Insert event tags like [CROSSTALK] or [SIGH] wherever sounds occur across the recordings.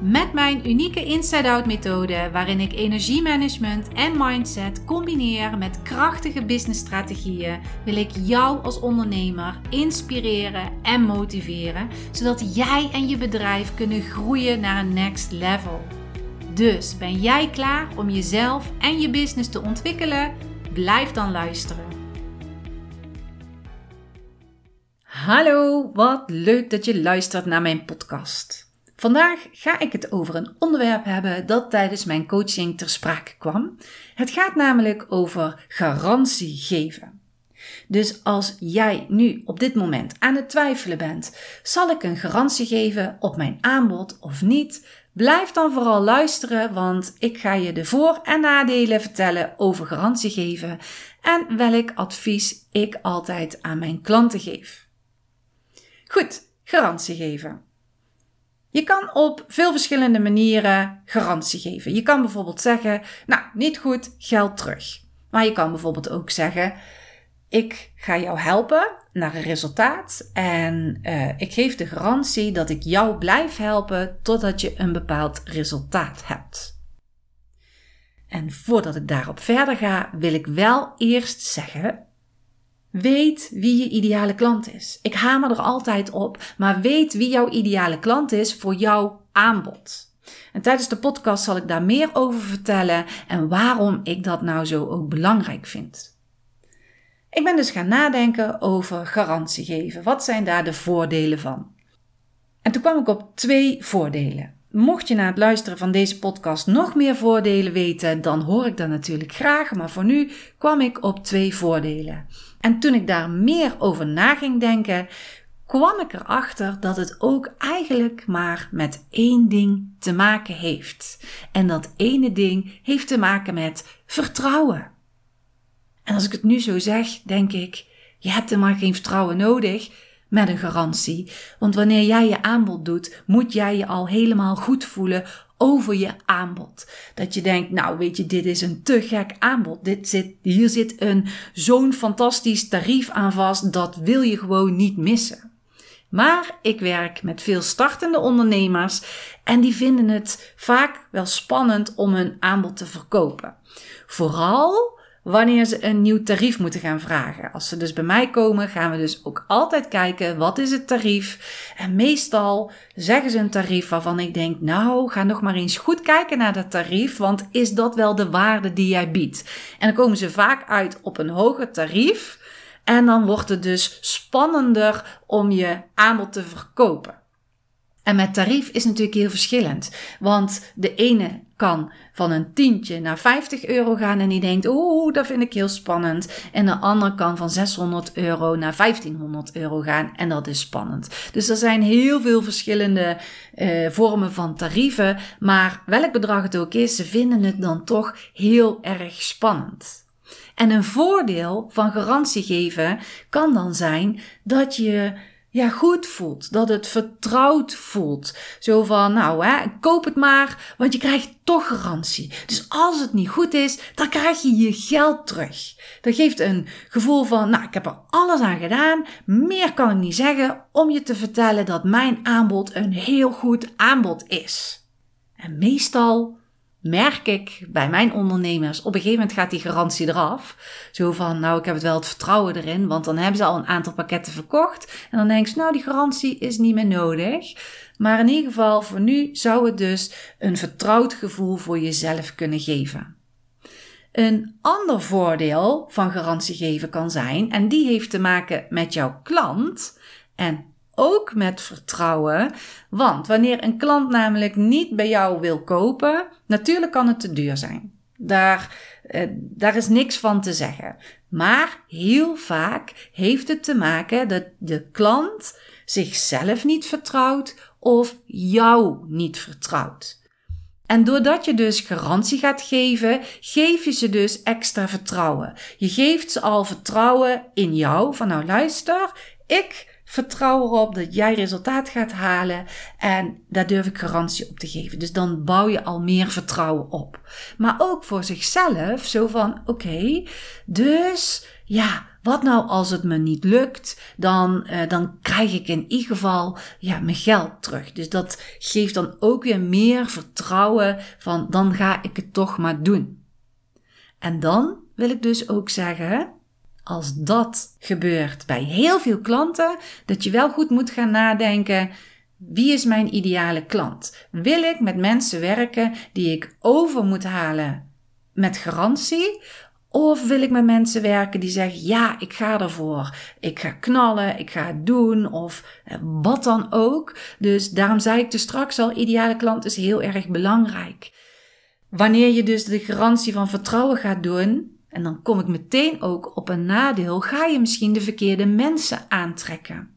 Met mijn unieke inside-out methode, waarin ik energiemanagement en mindset combineer met krachtige businessstrategieën, wil ik jou als ondernemer inspireren en motiveren, zodat jij en je bedrijf kunnen groeien naar een next level. Dus ben jij klaar om jezelf en je business te ontwikkelen? Blijf dan luisteren. Hallo, wat leuk dat je luistert naar mijn podcast. Vandaag ga ik het over een onderwerp hebben dat tijdens mijn coaching ter sprake kwam. Het gaat namelijk over garantie geven. Dus als jij nu op dit moment aan het twijfelen bent, zal ik een garantie geven op mijn aanbod of niet? Blijf dan vooral luisteren, want ik ga je de voor- en nadelen vertellen over garantie geven en welk advies ik altijd aan mijn klanten geef. Goed, garantie geven. Je kan op veel verschillende manieren garantie geven. Je kan bijvoorbeeld zeggen, nou, niet goed, geld terug. Maar je kan bijvoorbeeld ook zeggen, ik ga jou helpen naar een resultaat en uh, ik geef de garantie dat ik jou blijf helpen totdat je een bepaald resultaat hebt. En voordat ik daarop verder ga, wil ik wel eerst zeggen Weet wie je ideale klant is. Ik hamer er altijd op, maar weet wie jouw ideale klant is voor jouw aanbod. En tijdens de podcast zal ik daar meer over vertellen en waarom ik dat nou zo ook belangrijk vind. Ik ben dus gaan nadenken over garantie geven. Wat zijn daar de voordelen van? En toen kwam ik op twee voordelen. Mocht je na het luisteren van deze podcast nog meer voordelen weten, dan hoor ik dat natuurlijk graag. Maar voor nu kwam ik op twee voordelen. En toen ik daar meer over na ging denken, kwam ik erachter dat het ook eigenlijk maar met één ding te maken heeft. En dat ene ding heeft te maken met vertrouwen. En als ik het nu zo zeg, denk ik, je hebt er maar geen vertrouwen nodig met een garantie. Want wanneer jij je aanbod doet, moet jij je al helemaal goed voelen over je aanbod. Dat je denkt, nou weet je, dit is een te gek aanbod. Dit zit, hier zit een zo'n fantastisch tarief aan vast, dat wil je gewoon niet missen. Maar ik werk met veel startende ondernemers en die vinden het vaak wel spannend om hun aanbod te verkopen. Vooral wanneer ze een nieuw tarief moeten gaan vragen. Als ze dus bij mij komen, gaan we dus ook altijd kijken wat is het tarief. En meestal zeggen ze een tarief waarvan ik denk, nou, ga nog maar eens goed kijken naar dat tarief, want is dat wel de waarde die jij biedt? En dan komen ze vaak uit op een hoger tarief. En dan wordt het dus spannender om je aanbod te verkopen. En met tarief is natuurlijk heel verschillend. Want de ene kan van een tientje naar 50 euro gaan en die denkt, oeh, dat vind ik heel spannend. En de ander kan van 600 euro naar 1500 euro gaan en dat is spannend. Dus er zijn heel veel verschillende uh, vormen van tarieven, maar welk bedrag het ook is, ze vinden het dan toch heel erg spannend. En een voordeel van garantie geven kan dan zijn dat je ja, goed voelt. Dat het vertrouwd voelt. Zo van, nou hè, koop het maar, want je krijgt toch garantie. Dus als het niet goed is, dan krijg je je geld terug. Dat geeft een gevoel van, nou, ik heb er alles aan gedaan. Meer kan ik niet zeggen om je te vertellen dat mijn aanbod een heel goed aanbod is. En meestal merk ik bij mijn ondernemers, op een gegeven moment gaat die garantie eraf. Zo van, nou, ik heb het wel het vertrouwen erin, want dan hebben ze al een aantal pakketten verkocht. En dan denk ze, nou, die garantie is niet meer nodig. Maar in ieder geval, voor nu zou het dus een vertrouwd gevoel voor jezelf kunnen geven. Een ander voordeel van garantie geven kan zijn, en die heeft te maken met jouw klant en ook met vertrouwen. Want wanneer een klant namelijk niet bij jou wil kopen, natuurlijk kan het te duur zijn. Daar, eh, daar is niks van te zeggen. Maar heel vaak heeft het te maken dat de klant zichzelf niet vertrouwt of jou niet vertrouwt. En doordat je dus garantie gaat geven, geef je ze dus extra vertrouwen. Je geeft ze al vertrouwen in jou, van nou luister, ik vertrouw erop dat jij resultaat gaat halen en daar durf ik garantie op te geven. Dus dan bouw je al meer vertrouwen op. Maar ook voor zichzelf, zo van oké, dus ja, wat nou als het me niet lukt? Dan, uh, dan krijg ik in ieder geval ja, mijn geld terug. Dus dat geeft dan ook weer meer vertrouwen van dan ga ik het toch maar doen. En dan wil ik dus ook zeggen, als dat gebeurt bij heel veel klanten, dat je wel goed moet gaan nadenken. Wie is mijn ideale klant? Wil ik met mensen werken die ik over moet halen met garantie? Of wil ik met mensen werken die zeggen: Ja, ik ga ervoor. Ik ga knallen, ik ga het doen, of eh, wat dan ook. Dus daarom zei ik dus straks al: ideale klant is heel erg belangrijk. Wanneer je dus de garantie van vertrouwen gaat doen, en dan kom ik meteen ook op een nadeel, ga je misschien de verkeerde mensen aantrekken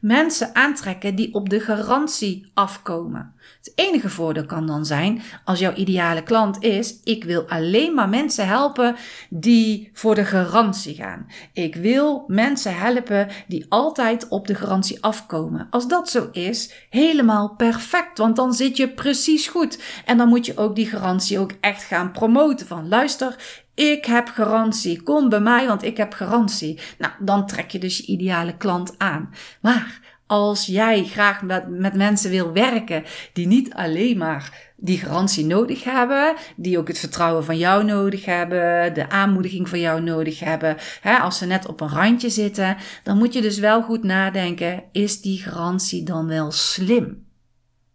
mensen aantrekken die op de garantie afkomen. Het enige voordeel kan dan zijn, als jouw ideale klant is, ik wil alleen maar mensen helpen die voor de garantie gaan. Ik wil mensen helpen die altijd op de garantie afkomen. Als dat zo is, helemaal perfect, want dan zit je precies goed. En dan moet je ook die garantie ook echt gaan promoten van luister, ik heb garantie. Kom bij mij, want ik heb garantie. Nou, dan trek je dus je ideale klant aan. Maar als jij graag met, met mensen wil werken die niet alleen maar die garantie nodig hebben, die ook het vertrouwen van jou nodig hebben, de aanmoediging van jou nodig hebben. Hè, als ze net op een randje zitten, dan moet je dus wel goed nadenken: is die garantie dan wel slim?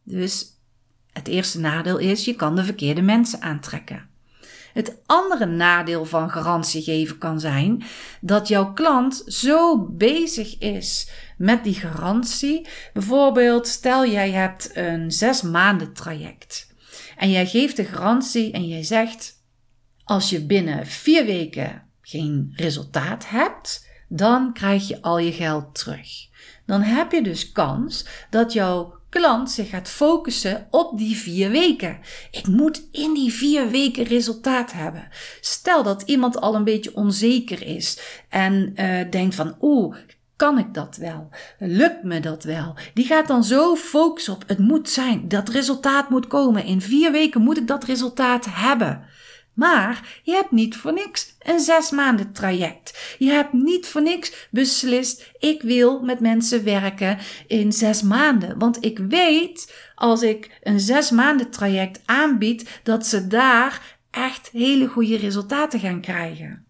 Dus het eerste nadeel is: je kan de verkeerde mensen aantrekken. Het andere nadeel van garantie geven kan zijn dat jouw klant zo bezig is met die garantie. Bijvoorbeeld, stel jij hebt een zes maanden traject en jij geeft de garantie en jij zegt: als je binnen vier weken geen resultaat hebt, dan krijg je al je geld terug. Dan heb je dus kans dat jouw klant zich gaat focussen op die vier weken. Ik moet in die vier weken resultaat hebben. Stel dat iemand al een beetje onzeker is en uh, denkt van oeh, kan ik dat wel? Lukt me dat wel? Die gaat dan zo focussen op het moet zijn, dat resultaat moet komen. In vier weken moet ik dat resultaat hebben. Maar je hebt niet voor niks een zes maanden traject. Je hebt niet voor niks beslist, ik wil met mensen werken in zes maanden. Want ik weet, als ik een zes maanden traject aanbied, dat ze daar echt hele goede resultaten gaan krijgen.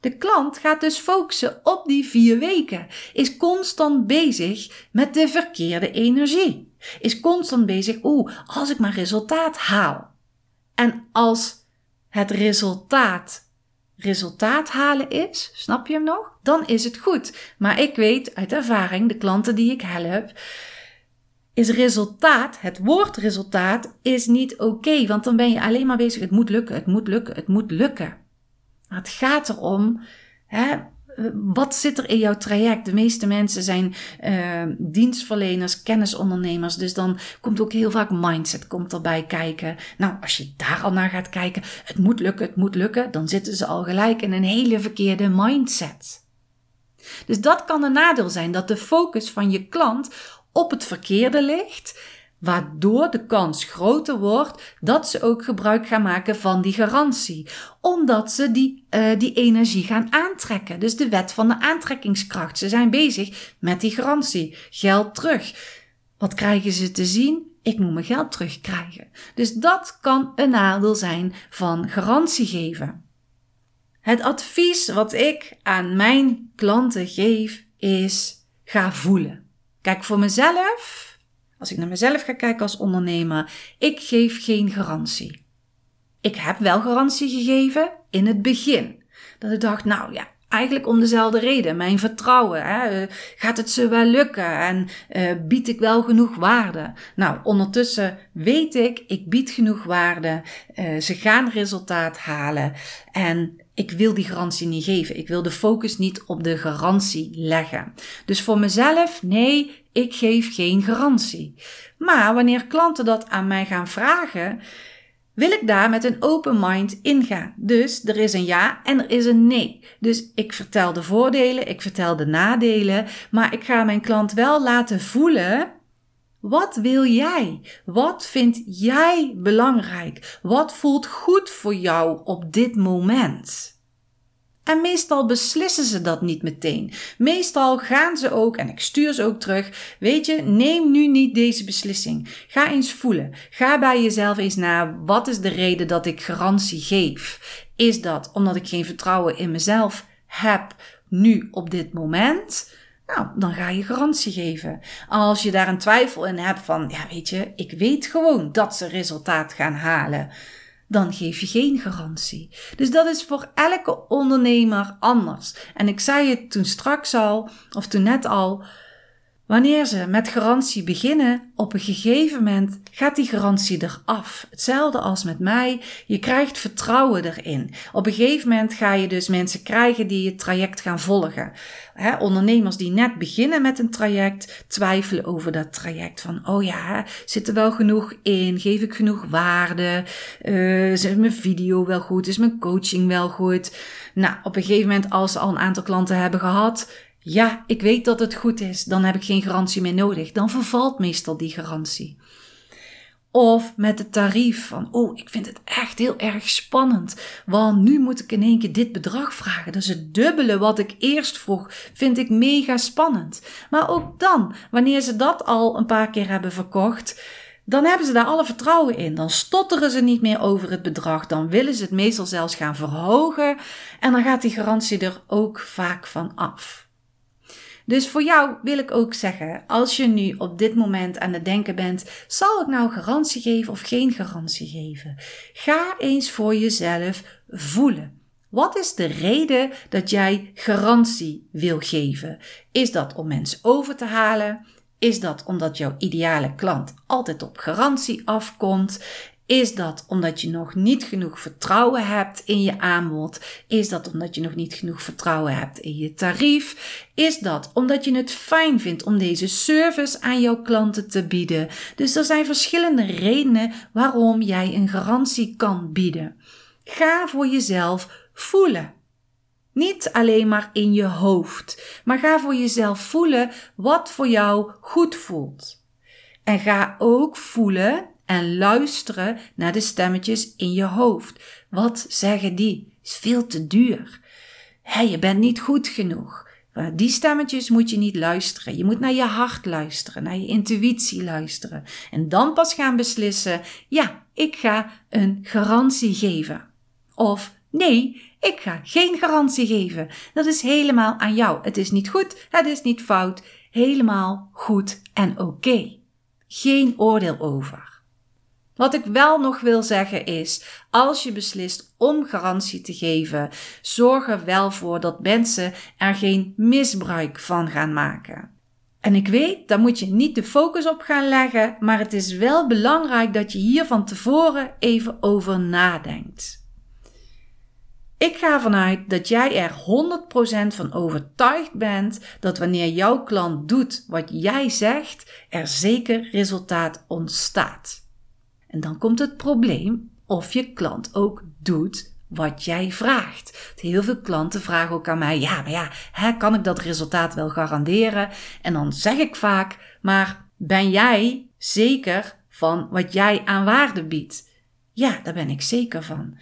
De klant gaat dus focussen op die vier weken, is constant bezig met de verkeerde energie, is constant bezig, oeh, als ik maar resultaat haal. En als het resultaat resultaat halen is, snap je hem nog? Dan is het goed. Maar ik weet uit ervaring, de klanten die ik help, is resultaat, het woord resultaat, is niet oké. want dan ben je alleen maar bezig, het moet lukken, het moet lukken, het moet lukken. Het gaat erom, hè, wat zit er in jouw traject? De meeste mensen zijn uh, dienstverleners, kennisondernemers. Dus dan komt ook heel vaak mindset komt erbij kijken. Nou, als je daar al naar gaat kijken, het moet lukken, het moet lukken, dan zitten ze al gelijk in een hele verkeerde mindset. Dus dat kan een nadeel zijn, dat de focus van je klant op het verkeerde ligt waardoor de kans groter wordt dat ze ook gebruik gaan maken van die garantie. Omdat ze die, uh, die energie gaan aantrekken. Dus de wet van de aantrekkingskracht. Ze zijn bezig met die garantie. Geld terug. Wat krijgen ze te zien? Ik moet mijn geld terugkrijgen. Dus dat kan een nadeel zijn van garantie geven. Het advies wat ik aan mijn klanten geef is: ga voelen. Kijk voor mezelf als ik naar mezelf ga kijken als ondernemer, ik geef geen garantie. Ik heb wel garantie gegeven in het begin. Dat ik dacht, nou ja, eigenlijk om dezelfde reden. Mijn vertrouwen. Hè? Gaat het ze wel lukken? En uh, bied ik wel genoeg waarde? Nou, ondertussen weet ik, ik bied genoeg waarde. Uh, ze gaan resultaat halen. En ik wil die garantie niet geven. Ik wil de focus niet op de garantie leggen. Dus voor mezelf, nee, ik geef geen garantie. Maar wanneer klanten dat aan mij gaan vragen, wil ik daar met een open mind ingaan. Dus er is een ja en er is een nee. Dus ik vertel de voordelen, ik vertel de nadelen, maar ik ga mijn klant wel laten voelen. Wat wil jij? Wat vind jij belangrijk? Wat voelt goed voor jou op dit moment? En meestal beslissen ze dat niet meteen. Meestal gaan ze ook, en ik stuur ze ook terug, weet je, neem nu niet deze beslissing. Ga eens voelen. Ga bij jezelf eens na, wat is de reden dat ik garantie geef? Is dat omdat ik geen vertrouwen in mezelf heb nu op dit moment? Nou, dan ga je garantie geven. Als je daar een twijfel in hebt van, ja, weet je, ik weet gewoon dat ze resultaat gaan halen dan geef je geen garantie. Dus dat is voor elke ondernemer anders. En ik zei het toen straks al, of toen net al, Wanneer ze met garantie beginnen, op een gegeven moment gaat die garantie eraf. Hetzelfde als met mij. Je krijgt vertrouwen erin. Op een gegeven moment ga je dus mensen krijgen die het traject gaan volgen. ondernemers die net beginnen met een traject, twijfelen over dat traject. Van, oh ja, zit er wel genoeg in? Geef ik genoeg waarde? Uh, is mijn video wel goed? Is mijn coaching wel goed? Nou, op een gegeven moment, als ze al een aantal klanten hebben gehad, ja, ik weet dat het goed is, dan heb ik geen garantie meer nodig. Dan vervalt meestal die garantie. Of met het tarief van, oh, ik vind het echt heel erg spannend, want nu moet ik in één keer dit bedrag vragen. Dus het dubbele wat ik eerst vroeg, vind ik mega spannend. Maar ook dan, wanneer ze dat al een paar keer hebben verkocht, dan hebben ze daar alle vertrouwen in. Dan stotteren ze niet meer over het bedrag. Dan willen ze het meestal zelfs gaan verhogen. En dan gaat die garantie er ook vaak van af. Dus voor jou wil ik ook zeggen, als je nu op dit moment aan het denken bent, zal ik nou garantie geven of geen garantie geven? Ga eens voor jezelf voelen. Wat is de reden dat jij garantie wil geven? Is dat om mensen over te halen? Is dat omdat jouw ideale klant altijd op garantie afkomt? Is dat omdat je nog niet genoeg vertrouwen hebt in je aanbod? Is dat omdat je nog niet genoeg vertrouwen hebt in je tarief? Is dat omdat je het fijn vindt om deze service aan jouw klanten te bieden? Dus er zijn verschillende redenen waarom jij een garantie kan bieden. Ga voor jezelf voelen. Niet alleen maar in je hoofd, maar ga voor jezelf voelen wat voor jou goed voelt. En ga ook voelen en luisteren naar de stemmetjes in je hoofd. Wat zeggen die? Is veel te duur. Hé, je bent niet goed genoeg. Die stemmetjes moet je niet luisteren. Je moet naar je hart luisteren, naar je intuïtie luisteren. En dan pas gaan beslissen: ja, ik ga een garantie geven. Of nee, ik ga geen garantie geven. Dat is helemaal aan jou. Het is niet goed, het is niet fout. Helemaal goed en oké. Geen oordeel over. Wat ik wel nog wil zeggen is, als je beslist om garantie te geven, zorg er wel voor dat mensen er geen misbruik van gaan maken. En ik weet, daar moet je niet de focus op gaan leggen, maar het is wel belangrijk dat je hier van tevoren even over nadenkt. Ik ga vanuit dat jij er 100% van overtuigd bent dat wanneer jouw klant doet wat jij zegt, er zeker resultaat ontstaat. En dan komt het probleem of je klant ook doet wat jij vraagt. Heel veel klanten vragen ook aan mij: ja, maar ja, hè, kan ik dat resultaat wel garanderen? En dan zeg ik vaak: maar ben jij zeker van wat jij aan waarde biedt? Ja, daar ben ik zeker van.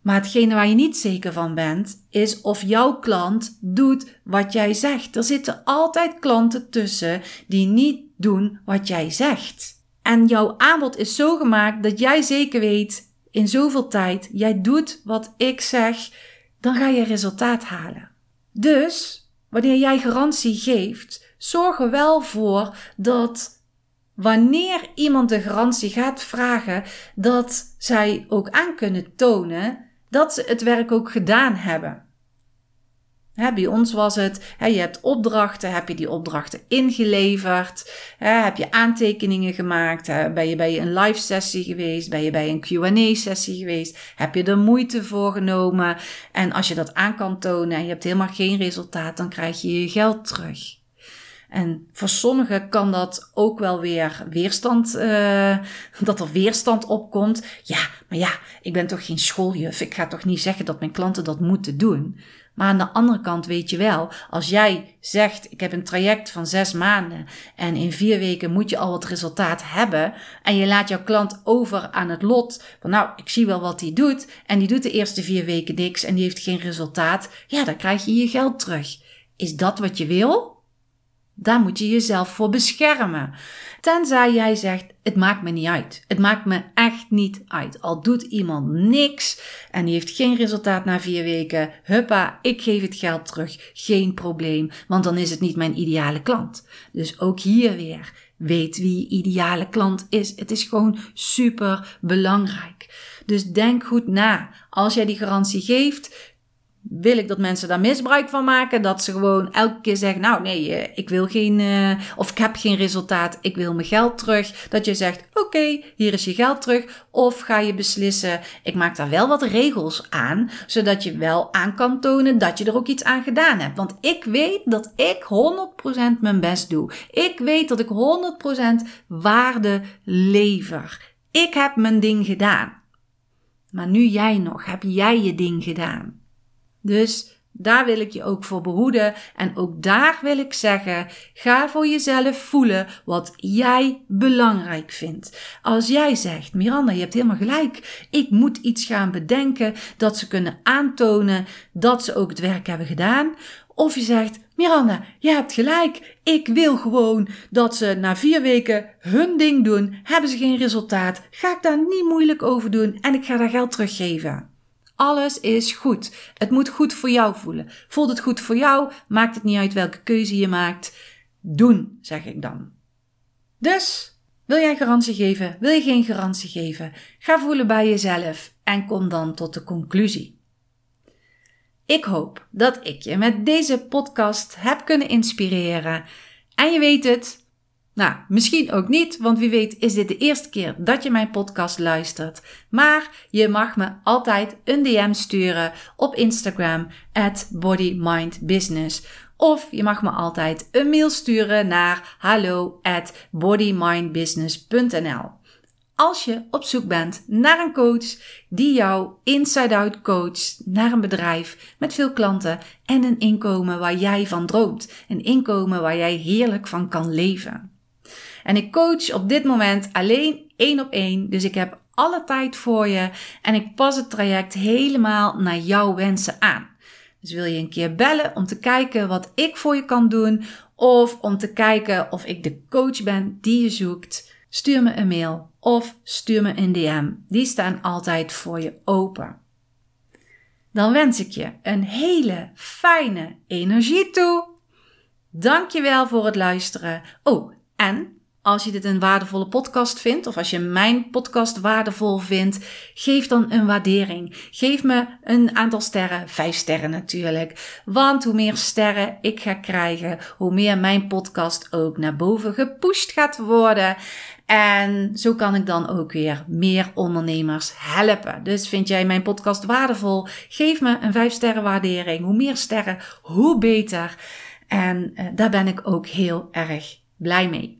Maar hetgene waar je niet zeker van bent, is of jouw klant doet wat jij zegt. Er zitten altijd klanten tussen die niet doen wat jij zegt. En jouw aanbod is zo gemaakt dat jij zeker weet, in zoveel tijd, jij doet wat ik zeg, dan ga je resultaat halen. Dus, wanneer jij garantie geeft, zorg er wel voor dat wanneer iemand de garantie gaat vragen, dat zij ook aan kunnen tonen dat ze het werk ook gedaan hebben bij ons was het, je hebt opdrachten, heb je die opdrachten ingeleverd, heb je aantekeningen gemaakt, ben je bij een live sessie geweest, ben je bij een Q&A sessie geweest, heb je er moeite voor genomen en als je dat aan kan tonen en je hebt helemaal geen resultaat, dan krijg je je geld terug. En voor sommigen kan dat ook wel weer weerstand, uh, [LAUGHS] dat er weerstand opkomt. Ja, maar ja, ik ben toch geen schooljuf. Ik ga toch niet zeggen dat mijn klanten dat moeten doen. Maar aan de andere kant weet je wel, als jij zegt: Ik heb een traject van zes maanden en in vier weken moet je al wat resultaat hebben. En je laat jouw klant over aan het lot van: Nou, ik zie wel wat hij doet. En die doet de eerste vier weken niks en die heeft geen resultaat. Ja, dan krijg je je geld terug. Is dat wat je wil? Daar moet je jezelf voor beschermen. Tenzij jij zegt: Het maakt me niet uit. Het maakt me echt niet uit. Al doet iemand niks en die heeft geen resultaat na vier weken. Huppa, ik geef het geld terug. Geen probleem, want dan is het niet mijn ideale klant. Dus ook hier weer. Weet wie je ideale klant is. Het is gewoon super belangrijk. Dus denk goed na. Als jij die garantie geeft, wil ik dat mensen daar misbruik van maken? Dat ze gewoon elke keer zeggen: Nou, nee, eh, ik wil geen, uh, of ik heb geen resultaat, ik wil mijn geld terug. Dat je zegt: Oké, hier is je geld terug. Of ga je beslissen: Ik maak daar wel wat regels aan, zodat je wel aan kan tonen dat je er ook iets aan gedaan hebt. Want ik weet dat ik 100% mijn best doe. Ik weet dat ik 100% waarde lever. Ik heb mijn ding gedaan. Maar nu jij nog, heb jij je ding gedaan? Dus daar wil ik je ook voor behoeden. En ook daar wil ik zeggen: ga voor jezelf voelen wat jij belangrijk vindt. Als jij zegt, Miranda, je hebt helemaal gelijk. Ik moet iets gaan bedenken dat ze kunnen aantonen dat ze ook het werk hebben gedaan. Of je zegt, Miranda, je hebt gelijk. Ik wil gewoon dat ze na vier weken hun ding doen. Hebben ze geen resultaat? Ga ik daar niet moeilijk over doen en ik ga daar geld teruggeven. Alles is goed. Het moet goed voor jou voelen. Voelt het goed voor jou? Maakt het niet uit welke keuze je maakt. Doen, zeg ik dan. Dus, wil jij garantie geven? Wil je geen garantie geven? Ga voelen bij jezelf en kom dan tot de conclusie. Ik hoop dat ik je met deze podcast heb kunnen inspireren. En je weet het, nou, misschien ook niet, want wie weet is dit de eerste keer dat je mijn podcast luistert. Maar je mag me altijd een DM sturen op Instagram at bodymindbusiness. Of je mag me altijd een mail sturen naar hallo at bodymindbusiness.nl. Als je op zoek bent naar een coach die jou inside-out coacht naar een bedrijf met veel klanten en een inkomen waar jij van droomt. Een inkomen waar jij heerlijk van kan leven. En ik coach op dit moment alleen één op één. Dus ik heb alle tijd voor je en ik pas het traject helemaal naar jouw wensen aan. Dus wil je een keer bellen om te kijken wat ik voor je kan doen of om te kijken of ik de coach ben die je zoekt, stuur me een mail of stuur me een DM. Die staan altijd voor je open. Dan wens ik je een hele fijne energie toe. Dankjewel voor het luisteren. Oh, en als je dit een waardevolle podcast vindt, of als je mijn podcast waardevol vindt, geef dan een waardering. Geef me een aantal sterren, vijf sterren natuurlijk. Want hoe meer sterren ik ga krijgen, hoe meer mijn podcast ook naar boven gepusht gaat worden. En zo kan ik dan ook weer meer ondernemers helpen. Dus vind jij mijn podcast waardevol? Geef me een vijf sterren waardering. Hoe meer sterren, hoe beter. En uh, daar ben ik ook heel erg blij mee.